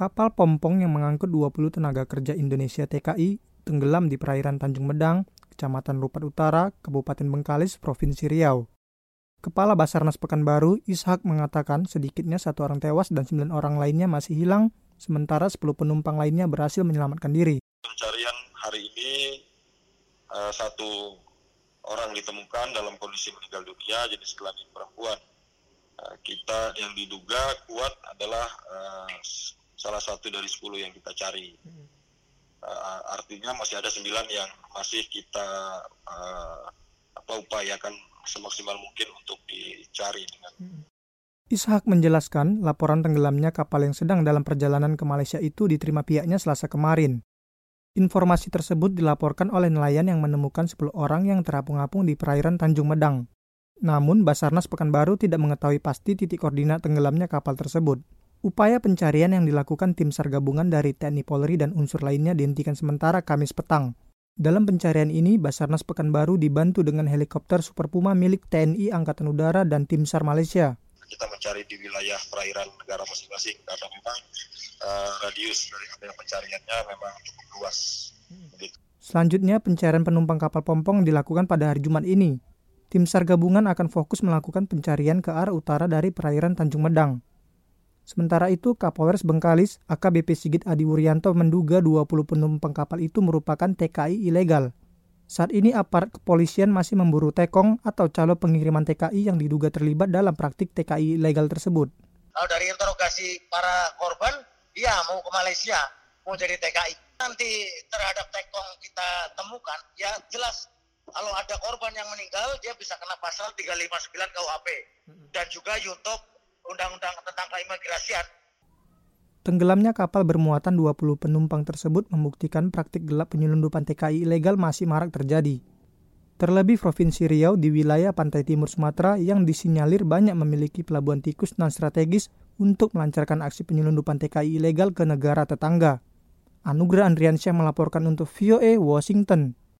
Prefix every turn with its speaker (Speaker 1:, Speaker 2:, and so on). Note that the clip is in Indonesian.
Speaker 1: Kapal Pompong yang mengangkut 20 tenaga kerja Indonesia TKI tenggelam di perairan Tanjung Medang, Kecamatan Rupat Utara, Kabupaten Bengkalis, Provinsi Riau. Kepala Basarnas Pekanbaru, Ishak mengatakan sedikitnya satu orang tewas dan sembilan orang lainnya masih hilang, sementara 10 penumpang lainnya berhasil menyelamatkan diri.
Speaker 2: Pencarian hari ini uh, satu orang ditemukan dalam kondisi meninggal dunia jenis kelamin perempuan. Uh, kita yang diduga kuat adalah uh, salah satu dari 10 yang kita cari. Uh, artinya masih ada sembilan yang masih kita uh, apa upayakan semaksimal mungkin untuk dicari dengan
Speaker 1: Ishak menjelaskan laporan tenggelamnya kapal yang sedang dalam perjalanan ke Malaysia itu diterima pihaknya selasa kemarin. Informasi tersebut dilaporkan oleh nelayan yang menemukan 10 orang yang terapung-apung di perairan Tanjung Medang. Namun, Basarnas Pekanbaru tidak mengetahui pasti titik koordinat tenggelamnya kapal tersebut. Upaya pencarian yang dilakukan tim SAR gabungan dari TNI Polri dan unsur lainnya dihentikan sementara Kamis petang. Dalam pencarian ini, Basarnas Pekanbaru dibantu dengan helikopter Super Puma milik TNI Angkatan Udara dan tim SAR Malaysia.
Speaker 2: Kita mencari di wilayah perairan negara masing-masing karena memang uh, radius dari area pencariannya memang cukup luas.
Speaker 1: Selanjutnya, pencarian penumpang kapal pompong dilakukan pada hari Jumat ini. Tim SAR gabungan akan fokus melakukan pencarian ke arah utara dari perairan Tanjung Medang. Sementara itu, Kapolres Bengkalis, AKBP Sigit Adi Wuryanto menduga 20 penumpang kapal itu merupakan TKI ilegal. Saat ini aparat kepolisian masih memburu tekong atau calo pengiriman TKI yang diduga terlibat dalam praktik TKI ilegal tersebut.
Speaker 3: Kalau dari interogasi para korban, iya mau ke Malaysia, mau jadi TKI. Nanti terhadap tekong kita temukan, ya jelas kalau ada korban yang meninggal, dia bisa kena pasal 359 KUHP. Dan juga YouTube undang-undang tentang keimigrasian.
Speaker 1: Tenggelamnya kapal bermuatan 20 penumpang tersebut membuktikan praktik gelap penyelundupan TKI ilegal masih marak terjadi. Terlebih Provinsi Riau di wilayah pantai timur Sumatera yang disinyalir banyak memiliki pelabuhan tikus non strategis untuk melancarkan aksi penyelundupan TKI ilegal ke negara tetangga. Anugerah Andriansyah melaporkan untuk VOA Washington.